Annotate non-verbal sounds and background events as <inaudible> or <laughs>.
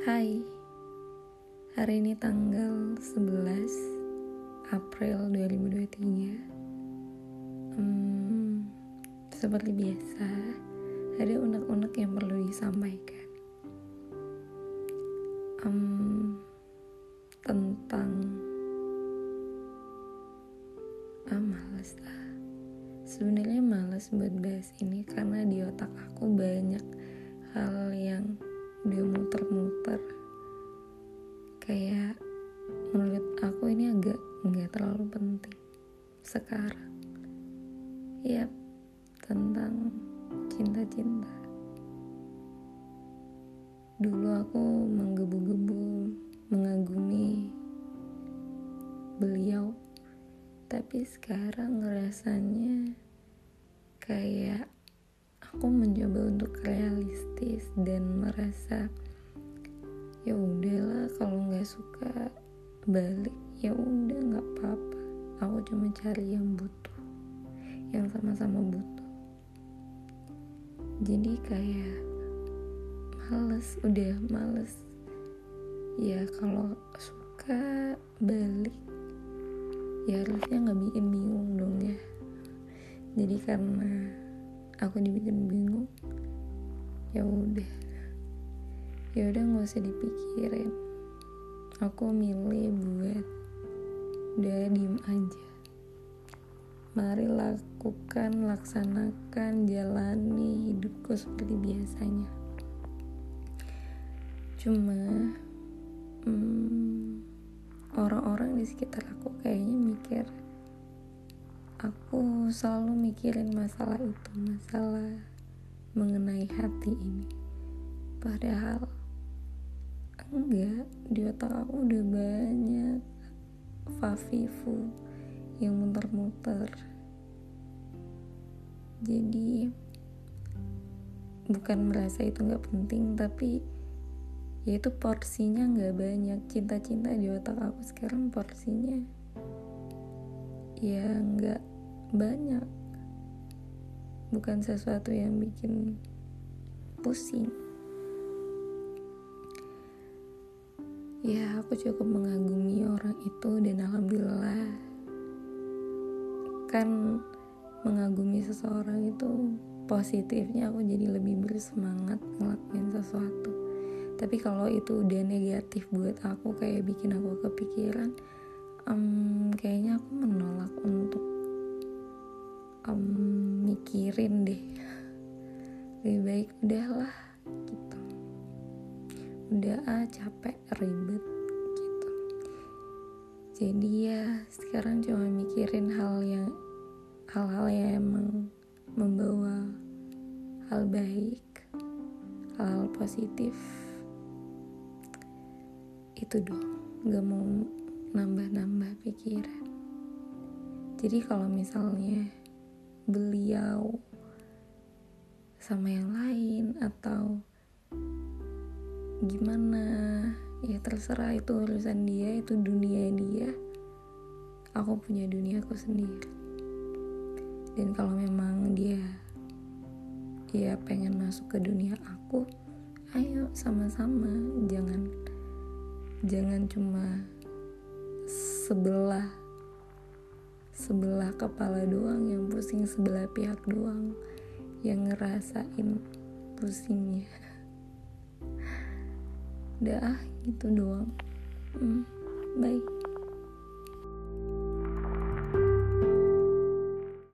Hai, hari ini tanggal 11 April 2023 hmm, Seperti biasa, ada unek-unek yang perlu disampaikan. Um, Tentang Ah, males lah. Sebenarnya males buat bahas ini karena di otak aku banyak hal yang udah muter-muter. Kayak menurut aku ini agak nggak terlalu penting sekarang. Ya tentang cinta-cinta. Dulu aku menggebu-gebu mengagumi beliau. Tapi sekarang rasanya kayak aku mencoba untuk realistis dan merasa ya udahlah kalau nggak suka balik ya udah nggak apa-apa. Aku cuma cari yang butuh yang sama-sama butuh. Jadi kayak males udah males. Ya kalau suka balik ya harusnya nggak bikin bingung dong ya. Jadi karena aku dibikin bingung. Ya udah. Ya udah nggak usah dipikirin. Aku milih buat udah diem aja. Mari lakukan laksanakan jalani hidupku seperti biasanya. Cuma hmm, orang-orang di sekitar aku kayaknya mikir aku selalu mikirin masalah itu masalah mengenai hati ini. Padahal enggak di otak aku udah banyak fafifu yang muter-muter. Jadi bukan merasa itu nggak penting tapi ya itu porsinya nggak banyak. Cinta-cinta di otak aku sekarang porsinya ya nggak banyak. Bukan sesuatu yang bikin pusing. Ya aku cukup mengagumi orang itu dan alhamdulillah kan mengagumi seseorang itu positifnya aku jadi lebih bersemangat ngelakuin sesuatu. Tapi kalau itu udah negatif buat aku kayak bikin aku kepikiran um, kayaknya aku menolak untuk um, mikirin deh. Lebih baik udahlah gitu. Udah ah capek ribet gitu. Jadi ya sekarang cuma mikirin hal yang hal-hal yang emang membawa hal baik hal, -hal positif. Itu dong gak mau nambah-nambah pikiran. Jadi kalau misalnya beliau sama yang lain atau gimana? Ya terserah itu urusan dia itu dunia dia. Aku punya duniaku sendiri. Dan kalau memang dia dia pengen masuk ke dunia aku ayo sama-sama. Jangan jangan cuma sebelah sebelah kepala doang yang pusing sebelah pihak doang yang ngerasain pusingnya. <laughs> Udah ah gitu doang. Hmm, bye